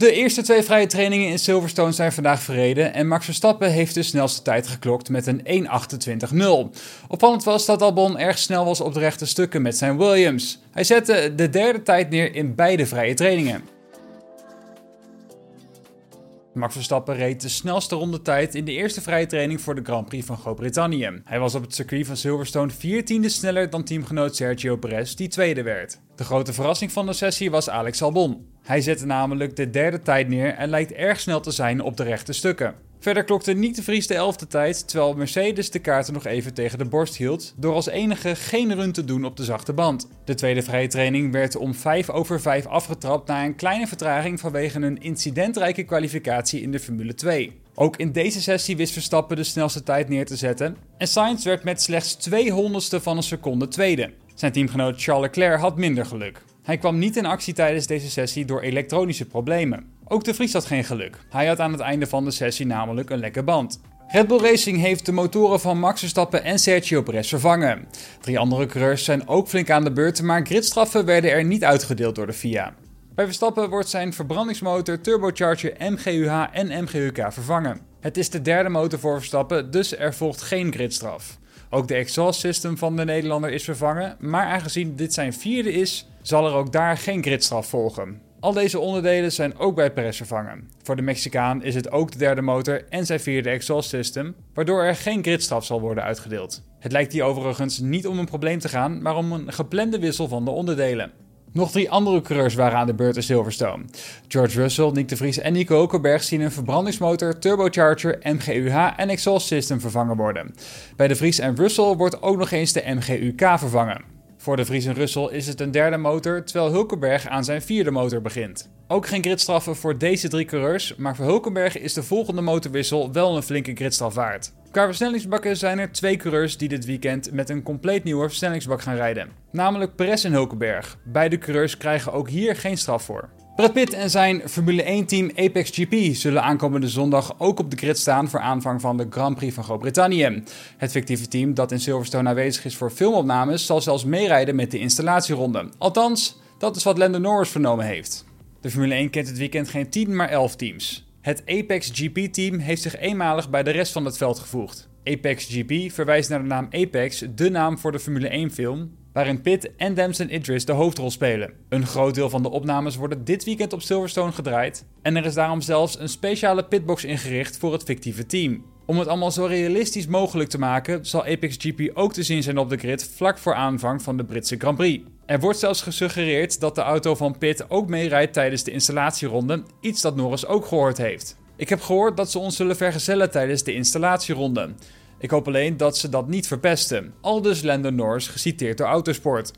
De eerste twee vrije trainingen in Silverstone zijn vandaag verreden en Max Verstappen heeft de snelste tijd geklokt met een 1.28.0. Opvallend was dat Albon erg snel was op de rechte stukken met zijn Williams. Hij zette de derde tijd neer in beide vrije trainingen. Max Verstappen reed de snelste rondetijd in de eerste vrije training voor de Grand Prix van Groot-Brittannië. Hij was op het circuit van Silverstone 14e sneller dan teamgenoot Sergio Perez, die tweede werd. De grote verrassing van de sessie was Alex Albon. Hij zette namelijk de derde tijd neer en lijkt erg snel te zijn op de rechte stukken. Verder klokte niet de Vries de elfde tijd, terwijl Mercedes de kaarten nog even tegen de borst hield, door als enige geen run te doen op de zachte band. De tweede vrije training werd om 5 over 5 afgetrapt na een kleine vertraging vanwege een incidentrijke kwalificatie in de Formule 2. Ook in deze sessie wist Verstappen de snelste tijd neer te zetten en Sainz werd met slechts 200ste van een seconde tweede. Zijn teamgenoot Charles Leclerc had minder geluk. Hij kwam niet in actie tijdens deze sessie door elektronische problemen. Ook de Vries had geen geluk. Hij had aan het einde van de sessie namelijk een lekke band. Red Bull Racing heeft de motoren van Max Verstappen en Sergio Perez vervangen. Drie andere coureurs zijn ook flink aan de beurt, maar gridstraffen werden er niet uitgedeeld door de FIA. Bij Verstappen wordt zijn verbrandingsmotor, turbocharger, MGUH en MGUK vervangen. Het is de derde motor voor Verstappen, dus er volgt geen gridstraf. Ook de exhaust system van de Nederlander is vervangen, maar aangezien dit zijn vierde is, zal er ook daar geen gridstraf volgen. Al deze onderdelen zijn ook bij Perez vervangen. Voor de Mexicaan is het ook de derde motor en zijn vierde exhaust system, waardoor er geen gridstraf zal worden uitgedeeld. Het lijkt hier overigens niet om een probleem te gaan, maar om een geplande wissel van de onderdelen. Nog drie andere coureurs waren aan de beurt in Silverstone. George Russell, Nick de Vries en Nico Hulkenberg zien een verbrandingsmotor, turbocharger, MGUH en exhaust system vervangen worden. Bij de Vries en Russell wordt ook nog eens de MGUK vervangen. Voor de Vries en Russell is het een derde motor, terwijl Hulkenberg aan zijn vierde motor begint. Ook geen gridstraffen voor deze drie coureurs, maar voor Hulkenberg is de volgende motorwissel wel een flinke gridstraf waard. Qua versnellingsbakken zijn er twee coureurs die dit weekend met een compleet nieuwe versnellingsbak gaan rijden. Namelijk Perez en Hulkenberg. Beide coureurs krijgen ook hier geen straf voor. Brad Pitt en zijn Formule 1-team Apex GP zullen aankomende zondag ook op de grid staan voor aanvang van de Grand Prix van Groot-Brittannië. Het fictieve team dat in Silverstone aanwezig is voor filmopnames zal zelfs meerijden met de installatieronde. Althans, dat is wat Lando Norris vernomen heeft. De Formule 1 kent het weekend geen 10, maar 11 teams. Het Apex GP-team heeft zich eenmalig bij de rest van het veld gevoegd. Apex GP verwijst naar de naam Apex, de naam voor de Formule 1-film, waarin Pitt en Damson Idris de hoofdrol spelen. Een groot deel van de opnames worden dit weekend op Silverstone gedraaid en er is daarom zelfs een speciale pitbox ingericht voor het fictieve team. Om het allemaal zo realistisch mogelijk te maken, zal Apex GP ook te zien zijn op de grid vlak voor aanvang van de Britse Grand Prix. Er wordt zelfs gesuggereerd dat de auto van Pitt ook meerijdt tijdens de installatieronde, iets dat Norris ook gehoord heeft. Ik heb gehoord dat ze ons zullen vergezellen tijdens de installatieronde. Ik hoop alleen dat ze dat niet verpesten. Aldus Lando Norris geciteerd door Autosport.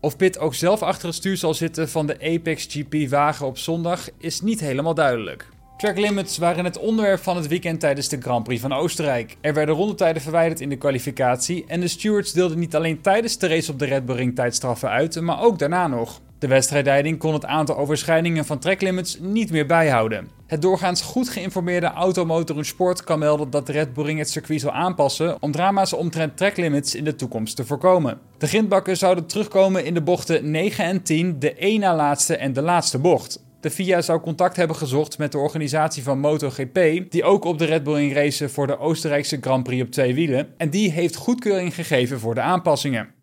Of Pitt ook zelf achter het stuur zal zitten van de Apex GP wagen op zondag is niet helemaal duidelijk. Track limits waren het onderwerp van het weekend tijdens de Grand Prix van Oostenrijk. Er werden rondetijden verwijderd in de kwalificatie en de stewards deelden niet alleen tijdens de race op de Red Bull Ring tijdstraffen uit, maar ook daarna nog. De wedstrijdleiding kon het aantal overschrijdingen van tracklimits niet meer bijhouden. Het doorgaans goed geïnformeerde Automotor Sport kan melden dat Red Bull Ring het circuit zal aanpassen om drama's omtrent tracklimits in de toekomst te voorkomen. De grindbakken zouden terugkomen in de bochten 9 en 10, de één na laatste en de laatste bocht. De FIA zou contact hebben gezocht met de organisatie van MotoGP, die ook op de Red Bull Ring racen voor de Oostenrijkse Grand Prix op twee wielen, en die heeft goedkeuring gegeven voor de aanpassingen.